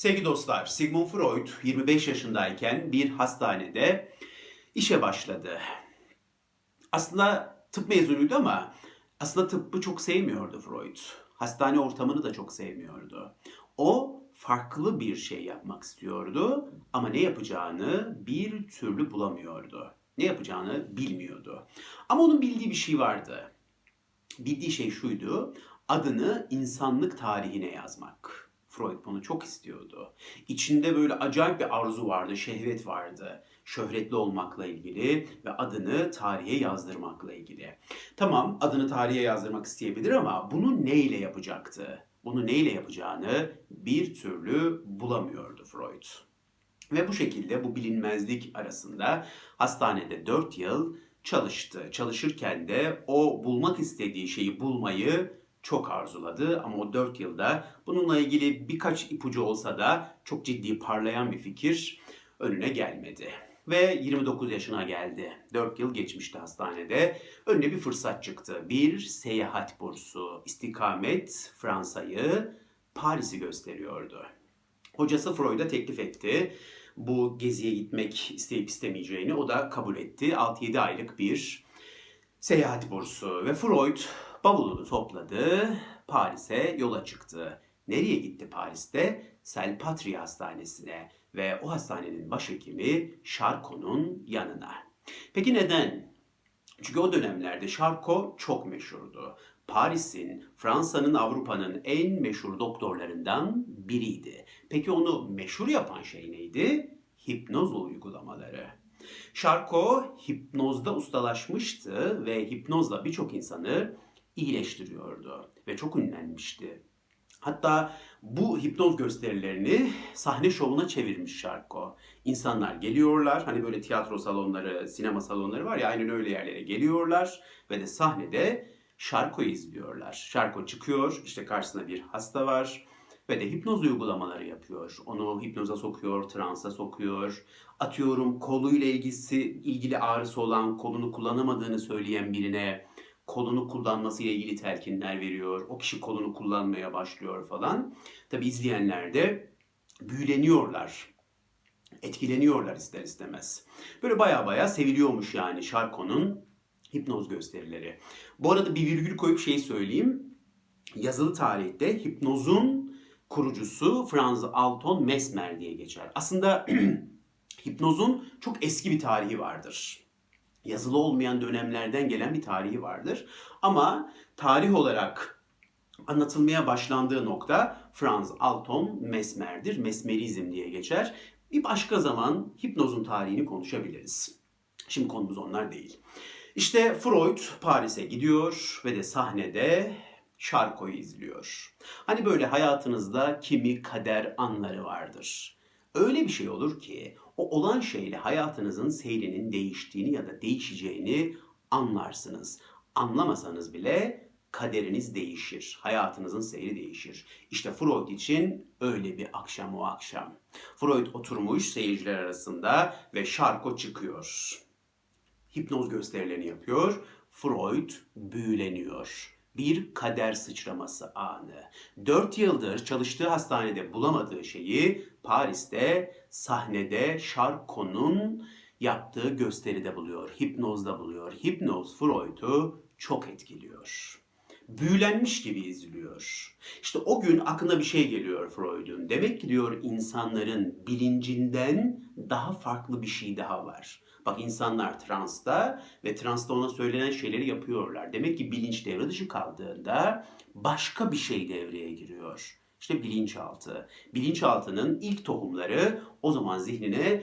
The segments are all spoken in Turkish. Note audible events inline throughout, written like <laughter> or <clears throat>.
Sevgili dostlar, Sigmund Freud 25 yaşındayken bir hastanede işe başladı. Aslında tıp mezunuydu ama aslında tıbbı çok sevmiyordu Freud. Hastane ortamını da çok sevmiyordu. O farklı bir şey yapmak istiyordu ama ne yapacağını bir türlü bulamıyordu. Ne yapacağını bilmiyordu. Ama onun bildiği bir şey vardı. Bildiği şey şuydu. Adını insanlık tarihine yazmak. Freud bunu çok istiyordu. İçinde böyle acayip bir arzu vardı, şehvet vardı. Şöhretli olmakla ilgili ve adını tarihe yazdırmakla ilgili. Tamam adını tarihe yazdırmak isteyebilir ama bunu neyle yapacaktı? Bunu neyle yapacağını bir türlü bulamıyordu Freud. Ve bu şekilde bu bilinmezlik arasında hastanede 4 yıl çalıştı. Çalışırken de o bulmak istediği şeyi bulmayı çok arzuladı ama o 4 yılda bununla ilgili birkaç ipucu olsa da çok ciddi parlayan bir fikir önüne gelmedi. Ve 29 yaşına geldi. 4 yıl geçmişti hastanede. Önüne bir fırsat çıktı. Bir seyahat bursu. İstikamet Fransa'yı, Paris'i gösteriyordu. Hocası Freud'a teklif etti. Bu geziye gitmek isteyip istemeyeceğini o da kabul etti. 6-7 aylık bir seyahat bursu ve Freud bavulunu topladı, Paris'e yola çıktı. Nereye gitti Paris'te? Selpatri Hastanesi'ne ve o hastanenin başhekimi Charcot'un yanına. Peki neden? Çünkü o dönemlerde Charcot çok meşhurdu. Paris'in, Fransa'nın, Avrupa'nın en meşhur doktorlarından biriydi. Peki onu meşhur yapan şey neydi? Hipnoz uygulamaları. Charcot hipnozda ustalaşmıştı ve hipnozla birçok insanı iyileştiriyordu ve çok ünlenmişti. Hatta bu hipnoz gösterilerini sahne şovuna çevirmiş Şarko. İnsanlar geliyorlar, hani böyle tiyatro salonları, sinema salonları var ya aynen öyle yerlere geliyorlar ve de sahnede Şarko'yu izliyorlar. Şarko çıkıyor, işte karşısında bir hasta var ve de hipnoz uygulamaları yapıyor. Onu hipnoza sokuyor, transa sokuyor. Atıyorum koluyla ilgisi ilgili ağrısı olan, kolunu kullanamadığını söyleyen birine kolunu kullanmasıyla ilgili telkinler veriyor. O kişi kolunu kullanmaya başlıyor falan. Tabi izleyenler de büyüleniyorlar. Etkileniyorlar ister istemez. Böyle baya baya seviliyormuş yani Şarko'nun hipnoz gösterileri. Bu arada bir virgül koyup şey söyleyeyim. Yazılı tarihte hipnozun kurucusu Franz Alton Mesmer diye geçer. Aslında <clears throat> hipnozun çok eski bir tarihi vardır yazılı olmayan dönemlerden gelen bir tarihi vardır. Ama tarih olarak anlatılmaya başlandığı nokta Franz Alton Mesmer'dir. Mesmerizm diye geçer. Bir başka zaman hipnozun tarihini konuşabiliriz. Şimdi konumuz onlar değil. İşte Freud Paris'e gidiyor ve de sahnede Şarko'yu izliyor. Hani böyle hayatınızda kimi kader anları vardır. Öyle bir şey olur ki o olan şeyle hayatınızın seyrinin değiştiğini ya da değişeceğini anlarsınız. Anlamasanız bile kaderiniz değişir. Hayatınızın seyri değişir. İşte Freud için öyle bir akşam o akşam. Freud oturmuş seyirciler arasında ve şarko çıkıyor. Hipnoz gösterilerini yapıyor. Freud büyüleniyor bir kader sıçraması anı. Dört yıldır çalıştığı hastanede bulamadığı şeyi Paris'te sahnede Charcot'un yaptığı gösteride buluyor, hipnozda buluyor. Hipnoz Freud'u çok etkiliyor. Büyülenmiş gibi izliyor. İşte o gün aklına bir şey geliyor Freud'un. Demek ki diyor insanların bilincinden daha farklı bir şey daha var. Bak insanlar transta ve transta ona söylenen şeyleri yapıyorlar. Demek ki bilinç devre dışı kaldığında başka bir şey devreye giriyor. İşte bilinçaltı. Bilinçaltının ilk tohumları o zaman zihnine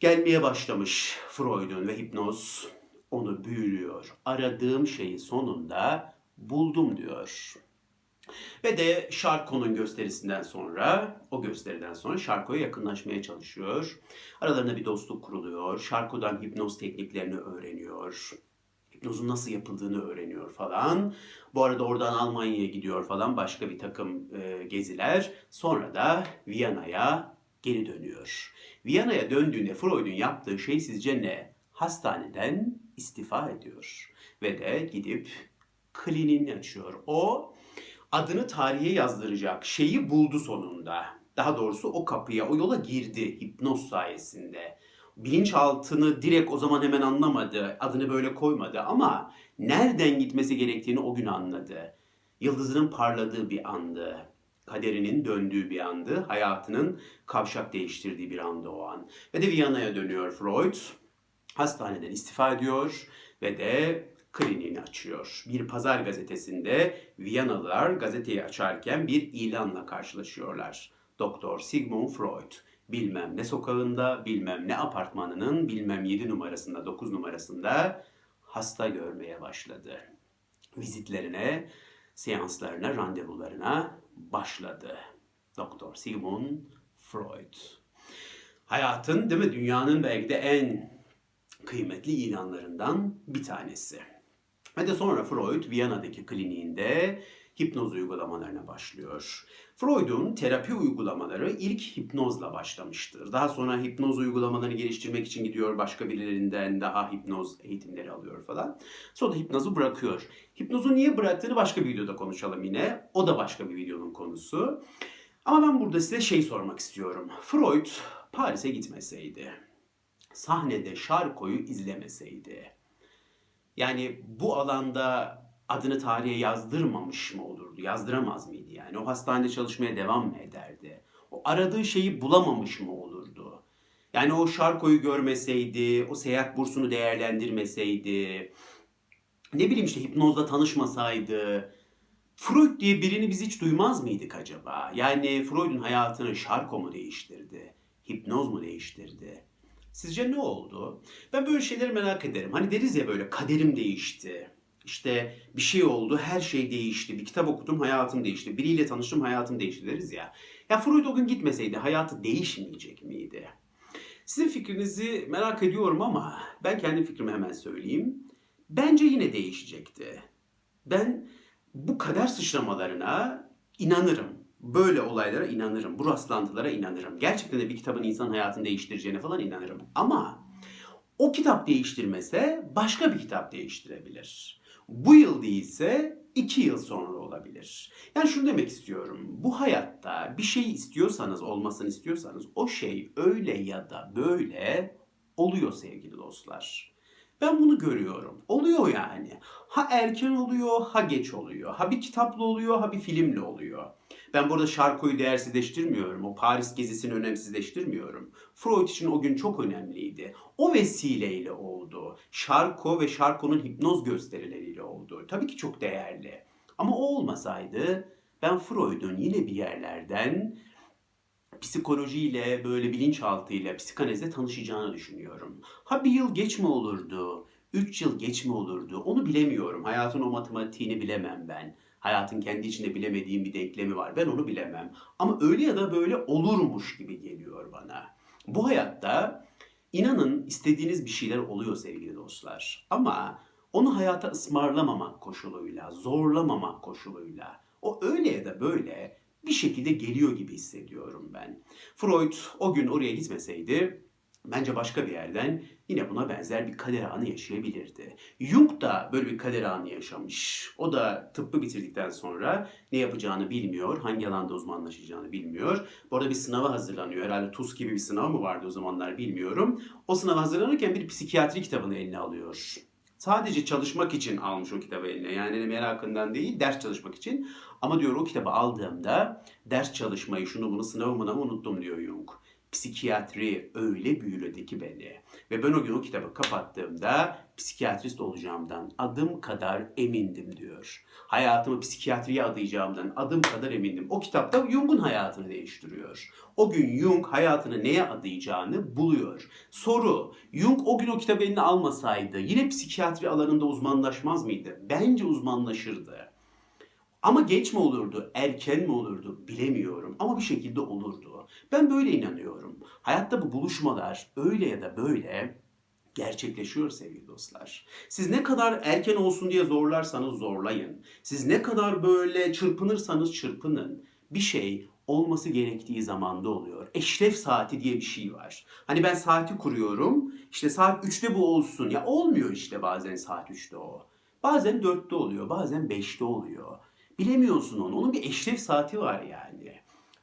gelmeye başlamış Freud'un ve hipnoz onu büyülüyor. Aradığım şeyi sonunda buldum diyor. Ve de Şarko'nun gösterisinden sonra, o gösteriden sonra Şarko'ya yakınlaşmaya çalışıyor. Aralarında bir dostluk kuruluyor. Şarko'dan hipnoz tekniklerini öğreniyor. Hipnozun nasıl yapıldığını öğreniyor falan. Bu arada oradan Almanya'ya gidiyor falan başka bir takım e, geziler. Sonra da Viyana'ya geri dönüyor. Viyana'ya döndüğünde Freud'un yaptığı şey sizce ne? Hastaneden istifa ediyor. Ve de gidip kliniğini açıyor. O adını tarihe yazdıracak şeyi buldu sonunda. Daha doğrusu o kapıya, o yola girdi hipnoz sayesinde. Bilinçaltını direkt o zaman hemen anlamadı, adını böyle koymadı ama nereden gitmesi gerektiğini o gün anladı. Yıldızının parladığı bir andı. Kaderinin döndüğü bir andı. Hayatının kavşak değiştirdiği bir andı o an. Ve de Viyana'ya dönüyor Freud. Hastaneden istifa ediyor ve de kliniğini açıyor. Bir pazar gazetesinde Viyanalılar gazeteyi açarken bir ilanla karşılaşıyorlar. Doktor Sigmund Freud bilmem ne sokağında, bilmem ne apartmanının, bilmem 7 numarasında, 9 numarasında hasta görmeye başladı. Vizitlerine, seanslarına, randevularına başladı. Doktor Sigmund Freud. Hayatın değil mi dünyanın belki de en kıymetli ilanlarından bir tanesi. Ve de sonra Freud Viyana'daki kliniğinde hipnoz uygulamalarına başlıyor. Freud'un terapi uygulamaları ilk hipnozla başlamıştır. Daha sonra hipnoz uygulamalarını geliştirmek için gidiyor başka birilerinden daha hipnoz eğitimleri alıyor falan. Sonra da hipnozu bırakıyor. Hipnozu niye bıraktığını başka bir videoda konuşalım yine. O da başka bir videonun konusu. Ama ben burada size şey sormak istiyorum. Freud Paris'e gitmeseydi, sahnede Şarko'yu izlemeseydi, yani bu alanda adını tarihe yazdırmamış mı olurdu? Yazdıramaz mıydı yani? O hastanede çalışmaya devam mı ederdi? O aradığı şeyi bulamamış mı olurdu? Yani o Şarko'yu görmeseydi, o seyahat bursunu değerlendirmeseydi, ne bileyim işte hipnozla tanışmasaydı, Freud diye birini biz hiç duymaz mıydık acaba? Yani Freud'un hayatını Şarko mu değiştirdi? Hipnoz mu değiştirdi? Sizce ne oldu? Ben böyle şeyleri merak ederim. Hani deriz ya böyle kaderim değişti. İşte bir şey oldu, her şey değişti. Bir kitap okudum, hayatım değişti. Biriyle tanıştım, hayatım değişti deriz ya. Ya Freud o gün gitmeseydi hayatı değişmeyecek miydi? Sizin fikrinizi merak ediyorum ama ben kendi fikrimi hemen söyleyeyim. Bence yine değişecekti. Ben bu kader sıçramalarına inanırım. Böyle olaylara inanırım. Bu rastlantılara inanırım. Gerçekten de bir kitabın insan hayatını değiştireceğine falan inanırım. Ama o kitap değiştirmese başka bir kitap değiştirebilir. Bu yıl değilse iki yıl sonra olabilir. Yani şunu demek istiyorum. Bu hayatta bir şey istiyorsanız, olmasını istiyorsanız o şey öyle ya da böyle oluyor sevgili dostlar. Ben bunu görüyorum. Oluyor yani. Ha erken oluyor, ha geç oluyor. Ha bir kitapla oluyor, ha bir filmle oluyor. Ben burada Şarko'yu değersizleştirmiyorum. O Paris gezisini önemsizleştirmiyorum. Freud için o gün çok önemliydi. O vesileyle oldu. Şarko ve Şarko'nun hipnoz gösterileriyle oldu. Tabii ki çok değerli. Ama o olmasaydı ben Freud'un yine bir yerlerden psikolojiyle, böyle bilinçaltıyla, psikanalizle tanışacağını düşünüyorum. Ha bir yıl geç mi olurdu, üç yıl geç mi olurdu onu bilemiyorum. Hayatın o matematiğini bilemem ben. Hayatın kendi içinde bilemediğim bir denklemi var. Ben onu bilemem. Ama öyle ya da böyle olurmuş gibi geliyor bana. Bu hayatta inanın istediğiniz bir şeyler oluyor sevgili dostlar. Ama onu hayata ısmarlamamak koşuluyla, zorlamamak koşuluyla. O öyle ya da böyle bir şekilde geliyor gibi hissediyorum ben. Freud o gün oraya gitmeseydi bence başka bir yerden yine buna benzer bir kader anı yaşayabilirdi. Jung da böyle bir kader anı yaşamış. O da tıbbı bitirdikten sonra ne yapacağını bilmiyor, hangi alanda uzmanlaşacağını bilmiyor. Bu arada bir sınava hazırlanıyor. Herhalde TUS gibi bir sınav mı vardı o zamanlar bilmiyorum. O sınava hazırlanırken bir psikiyatri kitabını eline alıyor. Sadece çalışmak için almış o kitabı eline. Yani merakından değil, ders çalışmak için. Ama diyor o kitabı aldığımda ders çalışmayı, şunu bunu sınavımına unuttum diyor Jung. Psikiyatri öyle büyüledi ki beni. Ve ben o gün o kitabı kapattığımda psikiyatrist olacağımdan adım kadar emindim diyor. Hayatımı psikiyatriye adayacağımdan adım kadar emindim. O kitapta Jung'un hayatını değiştiriyor. O gün Jung hayatını neye adayacağını buluyor. Soru, Jung o gün o kitabı eline almasaydı yine psikiyatri alanında uzmanlaşmaz mıydı? Bence uzmanlaşırdı. Ama geç mi olurdu, erken mi olurdu bilemiyorum ama bir şekilde olurdu. Ben böyle inanıyorum. Hayatta bu buluşmalar öyle ya da böyle gerçekleşiyor sevgili dostlar. Siz ne kadar erken olsun diye zorlarsanız zorlayın. Siz ne kadar böyle çırpınırsanız çırpının. Bir şey olması gerektiği zamanda oluyor. Eşref saati diye bir şey var. Hani ben saati kuruyorum. İşte saat 3'te bu olsun. Ya olmuyor işte bazen saat 3'te o. Bazen 4'te oluyor, bazen 5'te oluyor. Bilemiyorsun onu. Onun bir eşref saati var yani.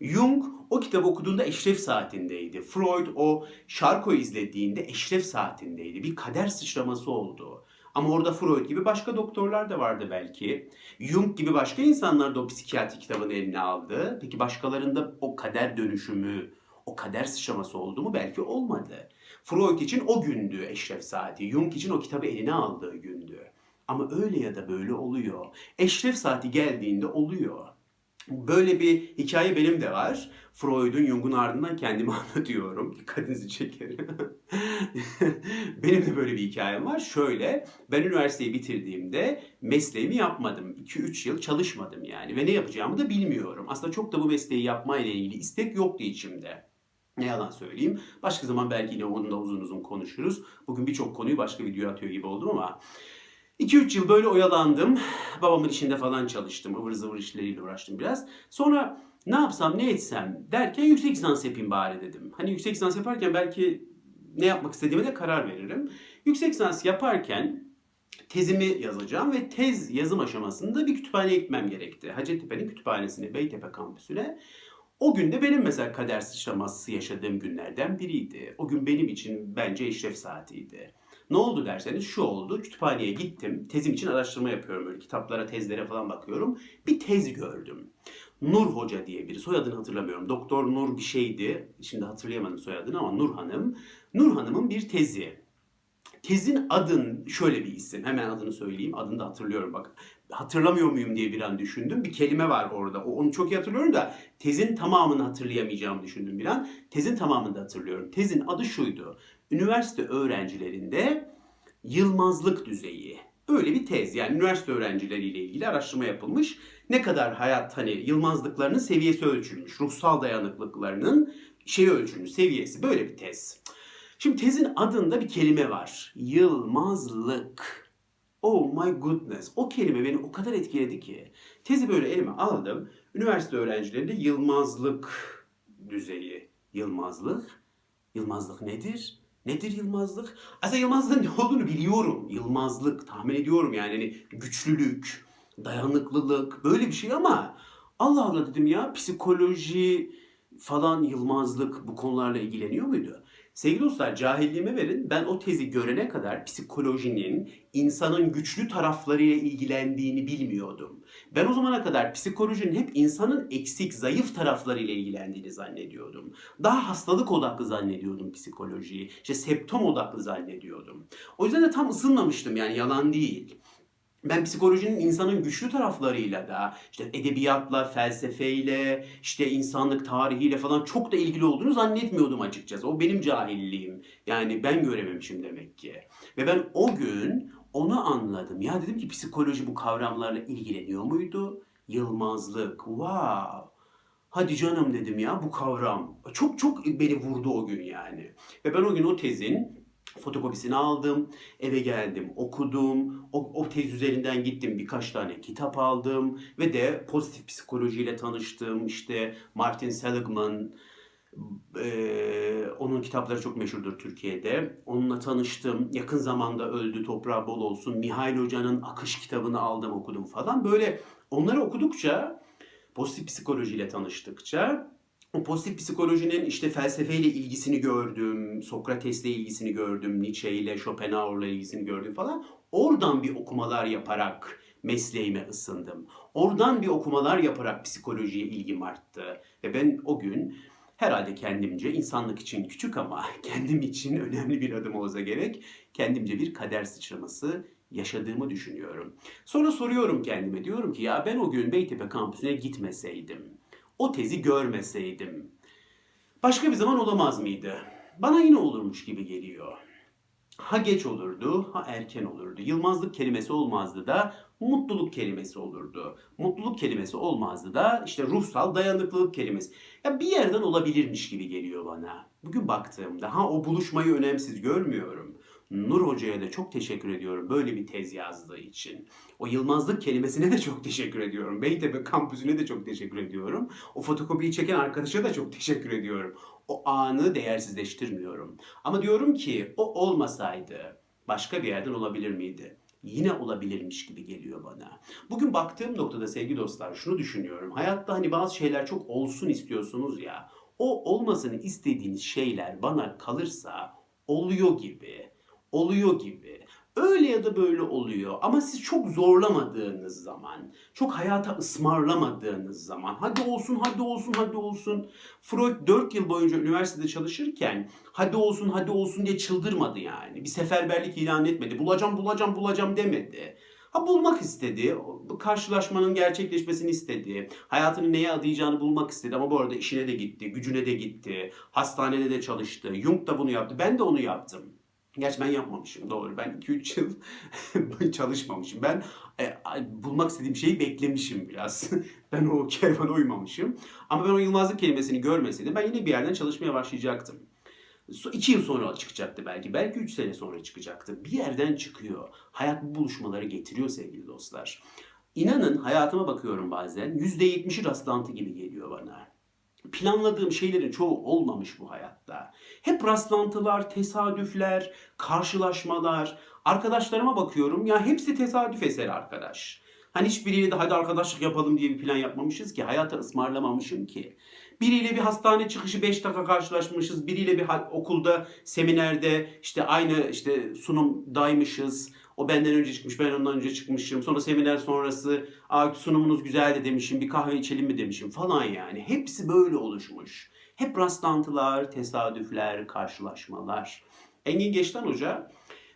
Jung o kitabı okuduğunda eşref saatindeydi. Freud o Şarko'yu izlediğinde eşref saatindeydi. Bir kader sıçraması oldu. Ama orada Freud gibi başka doktorlar da vardı belki. Jung gibi başka insanlar da o psikiyatri kitabını eline aldı. Peki başkalarında o kader dönüşümü, o kader sıçraması oldu mu? Belki olmadı. Freud için o gündü eşref saati. Jung için o kitabı eline aldığı gündü. Ama öyle ya da böyle oluyor. Eşref saati geldiğinde oluyor. Böyle bir hikaye benim de var. Freud'un Jung'un ardından kendimi <laughs> anlatıyorum. Dikkatinizi çekerim. <laughs> benim de böyle bir hikayem var. Şöyle, ben üniversiteyi bitirdiğimde mesleğimi yapmadım. 2-3 yıl çalışmadım yani. Ve ne yapacağımı da bilmiyorum. Aslında çok da bu mesleği yapmayla ilgili istek yoktu içimde. Ne yalan söyleyeyim. Başka zaman belki yine onunla uzun uzun konuşuruz. Bugün birçok konuyu başka videoya atıyor gibi oldum ama 2-3 yıl böyle oyalandım. Babamın işinde falan çalıştım. ıvır zıvır işleriyle uğraştım biraz. Sonra ne yapsam ne etsem derken yüksek lisans yapayım bari dedim. Hani yüksek lisans yaparken belki ne yapmak istediğime de karar veririm. Yüksek lisans yaparken tezimi yazacağım ve tez yazım aşamasında bir kütüphaneye gitmem gerekti. Hacettepe'nin kütüphanesine, Beytepe kampüsüne. O gün de benim mesela kader sıçraması yaşadığım günlerden biriydi. O gün benim için bence eşref saatiydi. Ne oldu derseniz şu oldu. Kütüphaneye gittim. Tezim için araştırma yapıyorum. Böyle kitaplara, tezlere falan bakıyorum. Bir tez gördüm. Nur Hoca diye biri. Soyadını hatırlamıyorum. Doktor Nur bir şeydi. Şimdi hatırlayamadım soyadını ama Nur Hanım. Nur Hanım'ın bir tezi. Tezin adın şöyle bir isim. Hemen adını söyleyeyim. Adını da hatırlıyorum bak. Hatırlamıyor muyum diye bir an düşündüm. Bir kelime var orada. Onu çok iyi hatırlıyorum da tezin tamamını hatırlayamayacağımı düşündüm bir an. Tezin tamamını da hatırlıyorum. Tezin adı şuydu. Üniversite öğrencilerinde yılmazlık düzeyi. Böyle bir tez. Yani üniversite öğrencileriyle ilgili araştırma yapılmış. Ne kadar hayat hani yılmazlıklarının seviyesi ölçülmüş. Ruhsal dayanıklıklarının şeyi ölçülmüş. Seviyesi. Böyle bir tez. Şimdi tezin adında bir kelime var. Yılmazlık. Oh my goodness. O kelime beni o kadar etkiledi ki. Tezi böyle elime aldım. Üniversite öğrencilerinde yılmazlık düzeyi. Yılmazlık? Yılmazlık nedir? Nedir yılmazlık? Aslında yılmazlığın ne olduğunu biliyorum. Yılmazlık tahmin ediyorum yani hani güçlülük, dayanıklılık böyle bir şey ama Allah Allah dedim ya psikoloji falan yılmazlık bu konularla ilgileniyor muydu? Sevgili dostlar cahilliğime verin ben o tezi görene kadar psikolojinin insanın güçlü taraflarıyla ilgilendiğini bilmiyordum. Ben o zamana kadar psikolojinin hep insanın eksik, zayıf taraflarıyla ilgilendiğini zannediyordum. Daha hastalık odaklı zannediyordum psikolojiyi. İşte septom odaklı zannediyordum. O yüzden de tam ısınmamıştım yani yalan değil. Ben psikolojinin insanın güçlü taraflarıyla da işte edebiyatla, felsefeyle, işte insanlık tarihiyle falan çok da ilgili olduğunu zannetmiyordum açıkçası. O benim cahilliğim. Yani ben görememişim demek ki. Ve ben o gün onu anladım. Ya dedim ki psikoloji bu kavramlarla ilgileniyor muydu? Yılmazlık. Wow. Hadi canım dedim ya bu kavram. Çok çok beni vurdu o gün yani. Ve ben o gün o tezin fotokopisini aldım, eve geldim, okudum, o, o tez üzerinden gittim, birkaç tane kitap aldım ve de pozitif psikolojiyle tanıştım. İşte Martin Seligman, ee, onun kitapları çok meşhurdur Türkiye'de. Onunla tanıştım. Yakın zamanda öldü, toprağı bol olsun. Mihail Hoca'nın Akış kitabını aldım, okudum falan. Böyle onları okudukça, pozitif psikolojiyle tanıştıkça o pozitif psikolojinin işte felsefeyle ilgisini gördüm, Sokrates'le ilgisini gördüm, Nietzsche ile Schopenhauer'la ilgisini gördüm falan. Oradan bir okumalar yaparak mesleğime ısındım. Oradan bir okumalar yaparak psikolojiye ilgim arttı. Ve ben o gün herhalde kendimce insanlık için küçük ama <laughs> kendim için önemli bir adım olsa gerek kendimce bir kader sıçraması yaşadığımı düşünüyorum. Sonra soruyorum kendime diyorum ki ya ben o gün Beytepe kampüsüne gitmeseydim, o tezi görmeseydim başka bir zaman olamaz mıydı? Bana yine olurmuş gibi geliyor. Ha geç olurdu, ha erken olurdu. Yılmazlık kelimesi olmazdı da mutluluk kelimesi olurdu. Mutluluk kelimesi olmazdı da işte ruhsal dayanıklılık kelimesi. Ya bir yerden olabilirmiş gibi geliyor bana. Bugün baktığımda ha o buluşmayı önemsiz görmüyorum. Nur Hoca'ya da çok teşekkür ediyorum böyle bir tez yazdığı için. O yılmazlık kelimesine de çok teşekkür ediyorum. Beytepe kampüsüne de çok teşekkür ediyorum. O fotokopiyi çeken arkadaşa da çok teşekkür ediyorum. O anı değersizleştirmiyorum. Ama diyorum ki o olmasaydı başka bir yerden olabilir miydi? Yine olabilirmiş gibi geliyor bana. Bugün baktığım noktada sevgili dostlar şunu düşünüyorum. Hayatta hani bazı şeyler çok olsun istiyorsunuz ya. o olmasını istediğiniz şeyler bana kalırsa oluyor gibi. Oluyor gibi. Öyle ya da böyle oluyor ama siz çok zorlamadığınız zaman, çok hayata ısmarlamadığınız zaman, hadi olsun, hadi olsun, hadi olsun. Freud 4 yıl boyunca üniversitede çalışırken hadi olsun, hadi olsun diye çıldırmadı yani. Bir seferberlik ilan etmedi. Bulacağım, bulacağım, bulacağım demedi. Ha bulmak istedi, karşılaşmanın gerçekleşmesini istedi, hayatını neye adayacağını bulmak istedi ama bu arada işine de gitti, gücüne de gitti, hastanede de çalıştı, Jung da bunu yaptı, ben de onu yaptım. Gerçi ben yapmamışım doğru. Ben 2-3 yıl <laughs> çalışmamışım. Ben e, bulmak istediğim şeyi beklemişim biraz. <laughs> ben o kervana uymamışım. Ama ben o Yılmazlık kelimesini görmeseydim ben yine bir yerden çalışmaya başlayacaktım. 2 yıl sonra çıkacaktı belki. Belki 3 sene sonra çıkacaktı. Bir yerden çıkıyor. Hayat bu buluşmaları getiriyor sevgili dostlar. İnanın hayatıma bakıyorum bazen. %70'i rastlantı gibi geliyor bana planladığım şeylerin çoğu olmamış bu hayatta. Hep rastlantılar, tesadüfler, karşılaşmalar. Arkadaşlarıma bakıyorum ya hepsi tesadüf eseri arkadaş. Hani hiçbiriyle de hadi arkadaşlık yapalım diye bir plan yapmamışız ki. Hayata ısmarlamamışım ki. Biriyle bir hastane çıkışı 5 dakika karşılaşmışız. Biriyle bir okulda, seminerde işte aynı işte sunumdaymışız. O benden önce çıkmış, ben ondan önce çıkmışım. Sonra seminer sonrası Aa, sunumunuz güzeldi demişim, bir kahve içelim mi demişim falan yani. Hepsi böyle oluşmuş. Hep rastlantılar, tesadüfler, karşılaşmalar. Engin Geçten Hoca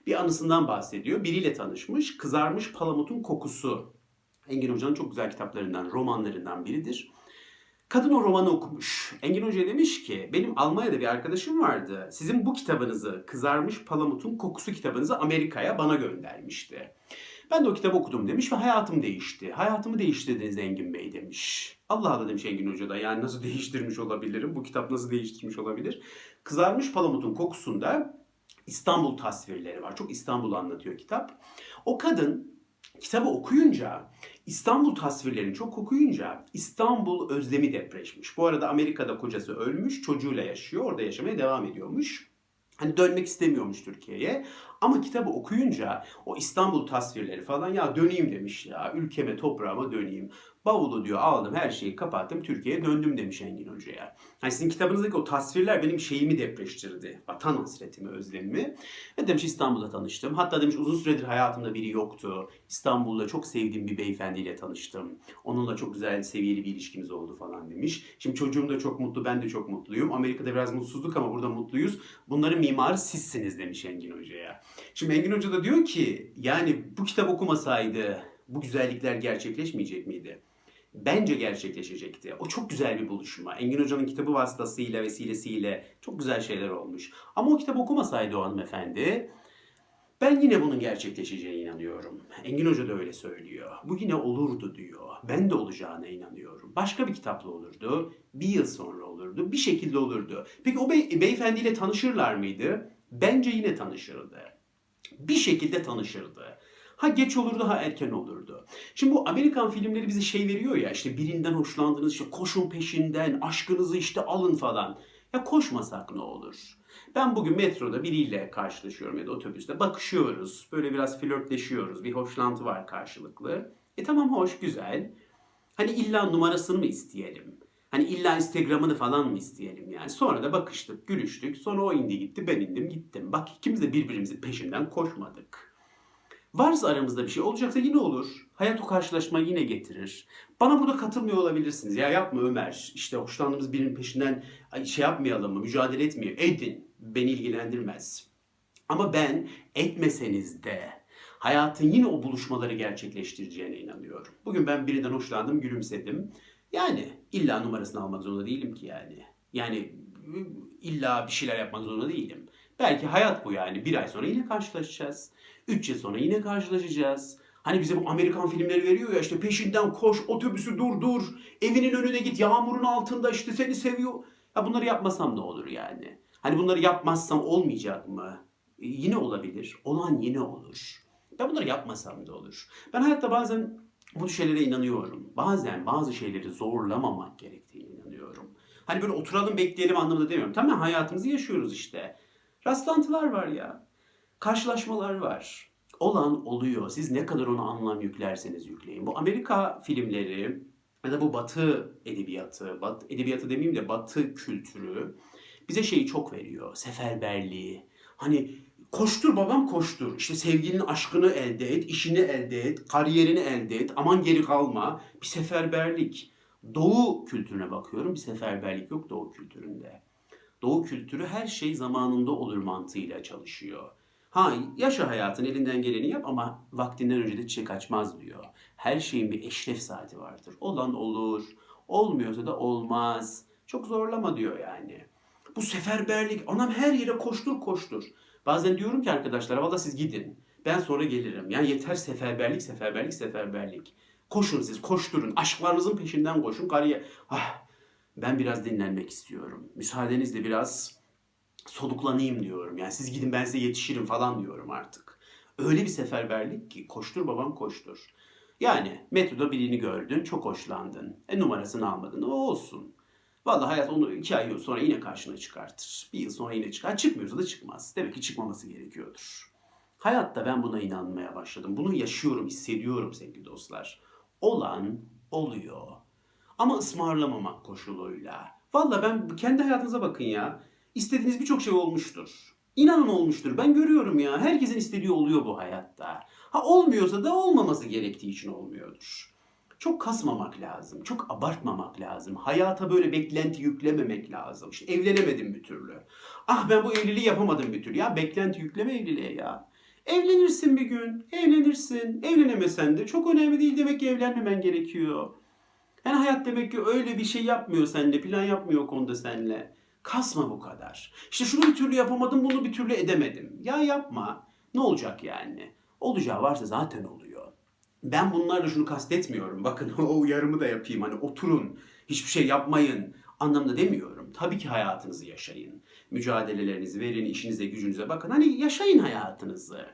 bir anısından bahsediyor. Biriyle tanışmış, kızarmış palamutun kokusu. Engin Hoca'nın çok güzel kitaplarından, romanlarından biridir. Kadın o romanı okumuş. Engin Hoca demiş ki benim Almanya'da bir arkadaşım vardı. Sizin bu kitabınızı Kızarmış Palamut'un Kokusu kitabınızı Amerika'ya bana göndermişti. Ben de o kitabı okudum demiş ve hayatım değişti. Hayatımı değiştirdiniz Engin Bey demiş. Allah Allah demiş Engin Hoca da yani nasıl değiştirmiş olabilirim? Bu kitap nasıl değiştirmiş olabilir? Kızarmış Palamut'un kokusunda İstanbul tasvirleri var. Çok İstanbul anlatıyor kitap. O kadın kitabı okuyunca İstanbul tasvirlerini çok okuyunca İstanbul özlemi depreşmiş. Bu arada Amerika'da kocası ölmüş, çocuğuyla yaşıyor, orada yaşamaya devam ediyormuş. Hani dönmek istemiyormuş Türkiye'ye. Ama kitabı okuyunca o İstanbul tasvirleri falan ya döneyim demiş ya. Ülkeme, toprağıma döneyim. Bavulu diyor aldım her şeyi kapattım Türkiye'ye döndüm demiş Engin Hoca'ya. Hani sizin kitabınızdaki o tasvirler benim şeyimi depreştirdi. Vatan hasretimi, özlemimi. Ve demiş İstanbul'da tanıştım. Hatta demiş uzun süredir hayatımda biri yoktu. İstanbul'da çok sevdiğim bir beyefendiyle tanıştım. Onunla çok güzel seviyeli bir ilişkimiz oldu falan demiş. Şimdi çocuğum da çok mutlu, ben de çok mutluyum. Amerika'da biraz mutsuzluk ama burada mutluyuz. Bunların mimarı sizsiniz demiş Engin Hoca'ya. Şimdi Engin Hoca da diyor ki yani bu kitap okumasaydı bu güzellikler gerçekleşmeyecek miydi? bence gerçekleşecekti. O çok güzel bir buluşma. Engin Hoca'nın kitabı vasıtasıyla, vesilesiyle çok güzel şeyler olmuş. Ama o kitabı okumasaydı o hanımefendi ben yine bunun gerçekleşeceğine inanıyorum. Engin Hoca da öyle söylüyor. Bu yine olurdu diyor. Ben de olacağına inanıyorum. Başka bir kitapla olurdu. Bir yıl sonra olurdu. Bir şekilde olurdu. Peki o bey beyefendiyle tanışırlar mıydı? Bence yine tanışırdı. Bir şekilde tanışırdı. Ha geç olurdu ha erken olurdu. Şimdi bu Amerikan filmleri bize şey veriyor ya işte birinden hoşlandınız işte koşun peşinden aşkınızı işte alın falan. Ya koşmasak ne olur? Ben bugün metroda biriyle karşılaşıyorum ya da otobüste bakışıyoruz. Böyle biraz flörtleşiyoruz. Bir hoşlantı var karşılıklı. E tamam hoş güzel. Hani illa numarasını mı isteyelim? Hani illa Instagram'ını falan mı isteyelim yani? Sonra da bakıştık, gülüştük. Sonra o indi gitti, ben indim gittim. Bak ikimiz de birbirimizin peşinden koşmadık. Varsa aramızda bir şey olacaksa yine olur. Hayat o karşılaşmayı yine getirir. Bana burada katılmıyor olabilirsiniz. Ya yapma Ömer. İşte hoşlandığımız birinin peşinden şey yapmayalım mı? Mücadele etmiyor. Edin. Beni ilgilendirmez. Ama ben etmeseniz de hayatın yine o buluşmaları gerçekleştireceğine inanıyorum. Bugün ben birinden hoşlandım, gülümsedim. Yani illa numarasını almak zorunda değilim ki yani. Yani illa bir şeyler yapmak zorunda değilim. Belki hayat bu yani. Bir ay sonra yine karşılaşacağız. 3 yıl sonra yine karşılaşacağız. Hani bize bu Amerikan filmleri veriyor ya işte peşinden koş, otobüsü durdur, evinin önüne git, yağmurun altında işte seni seviyor. Ya bunları yapmasam ne olur yani? Hani bunları yapmazsam olmayacak mı? E, yine olabilir. Olan yine olur. Ben bunları yapmasam da olur. Ben hayatta bazen bu şeylere inanıyorum. Bazen bazı şeyleri zorlamamak gerektiğini inanıyorum. Hani böyle oturalım bekleyelim anlamında demiyorum. Tamam hayatımızı yaşıyoruz işte. Rastlantılar var ya karşılaşmalar var. Olan oluyor. Siz ne kadar ona anlam yüklerseniz yükleyin. Bu Amerika filmleri, ya da bu batı edebiyatı, bat, edebiyatı demeyeyim de batı kültürü bize şeyi çok veriyor. Seferberliği. Hani koştur babam koştur. İşte sevgilinin aşkını elde et, işini elde et, kariyerini elde et. Aman geri kalma. Bir seferberlik. Doğu kültürüne bakıyorum. Bir seferberlik yok Doğu kültüründe. Doğu kültürü her şey zamanında olur mantığıyla çalışıyor. Ha yaşa hayatın elinden geleni yap ama vaktinden önce de çiçek açmaz diyor. Her şeyin bir eşref saati vardır. Olan olur, olmuyorsa da olmaz. Çok zorlama diyor yani. Bu seferberlik, anam her yere koştur koştur. Bazen diyorum ki arkadaşlara valla siz gidin. Ben sonra gelirim. Yani yeter seferberlik, seferberlik, seferberlik. Koşun siz, koşturun. Aşklarınızın peşinden koşun. Kariyer... Ah, ben biraz dinlenmek istiyorum. Müsaadenizle biraz soluklanayım diyorum. Yani siz gidin ben size yetişirim falan diyorum artık. Öyle bir seferberlik ki koştur babam koştur. Yani metroda birini gördün, çok hoşlandın. E numarasını almadın, o olsun. Vallahi hayat onu iki ay sonra yine karşına çıkartır. Bir yıl sonra yine çıkar. Çıkmıyorsa da çıkmaz. Demek ki çıkmaması gerekiyordur. Hayatta ben buna inanmaya başladım. Bunu yaşıyorum, hissediyorum sevgili dostlar. Olan oluyor. Ama ısmarlamamak koşuluyla. Vallahi ben kendi hayatınıza bakın ya. İstediğiniz birçok şey olmuştur. İnanın olmuştur. Ben görüyorum ya. Herkesin istediği oluyor bu hayatta. Ha olmuyorsa da olmaması gerektiği için olmuyordur. Çok kasmamak lazım. Çok abartmamak lazım. Hayata böyle beklenti yüklememek lazım. İşte evlenemedim bir türlü. Ah ben bu evliliği yapamadım bir türlü. Ya beklenti yükleme evliliğe ya. Evlenirsin bir gün. Evlenirsin. Evlenemesen de çok önemli değil. Demek ki evlenmemen gerekiyor. Yani hayat demek ki öyle bir şey yapmıyor seninle. Plan yapmıyor o konuda seninle. Kasma bu kadar. İşte şunu bir türlü yapamadım, bunu bir türlü edemedim. Ya yapma. Ne olacak yani? Olacağı varsa zaten oluyor. Ben bunlarla şunu kastetmiyorum. Bakın <laughs> o uyarımı da yapayım. Hani oturun, hiçbir şey yapmayın anlamda demiyorum. Tabii ki hayatınızı yaşayın. Mücadelelerinizi verin, işinize, gücünüze bakın. Hani yaşayın hayatınızı.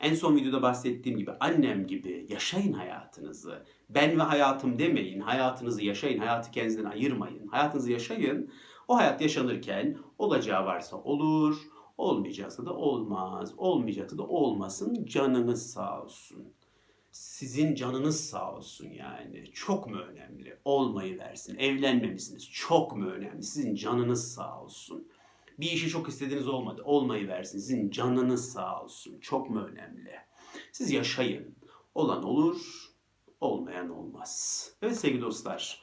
En son videoda bahsettiğim gibi annem gibi yaşayın hayatınızı. Ben ve hayatım demeyin. Hayatınızı yaşayın. Hayatı kendinizden ayırmayın. Hayatınızı yaşayın. O hayat yaşanırken olacağı varsa olur, olmayacaksa da olmaz. Olmayacaksa da olmasın. Canınız sağ olsun. Sizin canınız sağ olsun yani. Çok mu önemli? Olmayı versin. Evlenmemişsiniz. Çok mu önemli? Sizin canınız sağ olsun. Bir işi çok istediğiniz olmadı. Olmayı versin. Sizin canınız sağ olsun. Çok mu önemli? Siz yaşayın. Olan olur, olmayan olmaz. Evet sevgili dostlar.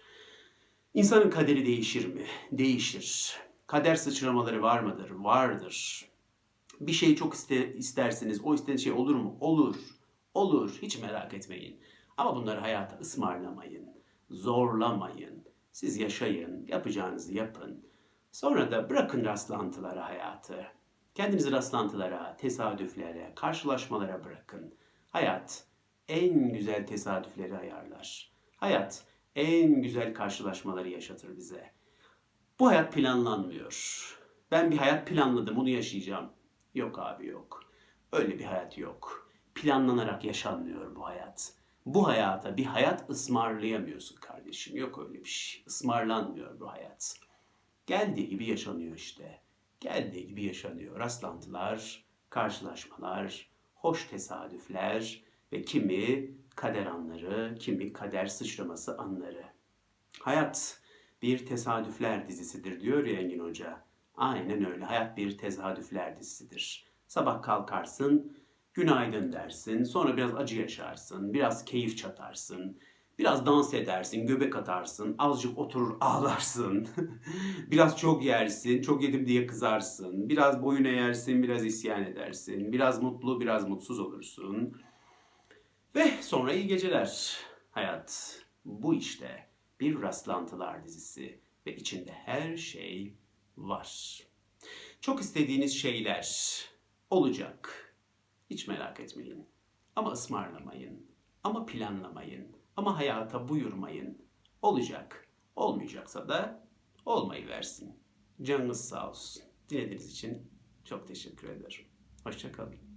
İnsanın kaderi değişir mi? Değişir. Kader sıçramaları var mıdır? Vardır. Bir şeyi çok iste, isterseniz o istediğiniz şey olur mu? Olur. Olur. Hiç merak etmeyin. Ama bunları hayata ısmarlamayın. Zorlamayın. Siz yaşayın. Yapacağınızı yapın. Sonra da bırakın rastlantılara hayatı. Kendinizi rastlantılara, tesadüflere, karşılaşmalara bırakın. Hayat en güzel tesadüfleri ayarlar. Hayat en güzel karşılaşmaları yaşatır bize. Bu hayat planlanmıyor. Ben bir hayat planladım, onu yaşayacağım. Yok abi yok. Öyle bir hayat yok. Planlanarak yaşanmıyor bu hayat. Bu hayata bir hayat ısmarlayamıyorsun kardeşim. Yok öyle bir şey. Ismarlanmıyor bu hayat. Geldiği gibi yaşanıyor işte. Geldiği gibi yaşanıyor. Rastlantılar, karşılaşmalar, hoş tesadüfler ve kimi kader anları, kimi kader sıçraması anları. Hayat bir tesadüfler dizisidir diyor ya Engin Hoca. Aynen öyle. Hayat bir tesadüfler dizisidir. Sabah kalkarsın, günaydın dersin, sonra biraz acı yaşarsın, biraz keyif çatarsın, biraz dans edersin, göbek atarsın, azıcık oturur ağlarsın, <laughs> biraz çok yersin, çok yedim diye kızarsın, biraz boyun eğersin, biraz isyan edersin, biraz mutlu, biraz mutsuz olursun. Ve sonra iyi geceler. Hayat bu işte bir rastlantılar dizisi ve içinde her şey var. Çok istediğiniz şeyler olacak. Hiç merak etmeyin. Ama ısmarlamayın. Ama planlamayın. Ama hayata buyurmayın. Olacak. Olmayacaksa da olmayı versin. Canınız sağ olsun. Dinlediğiniz için çok teşekkür ederim. Hoşçakalın.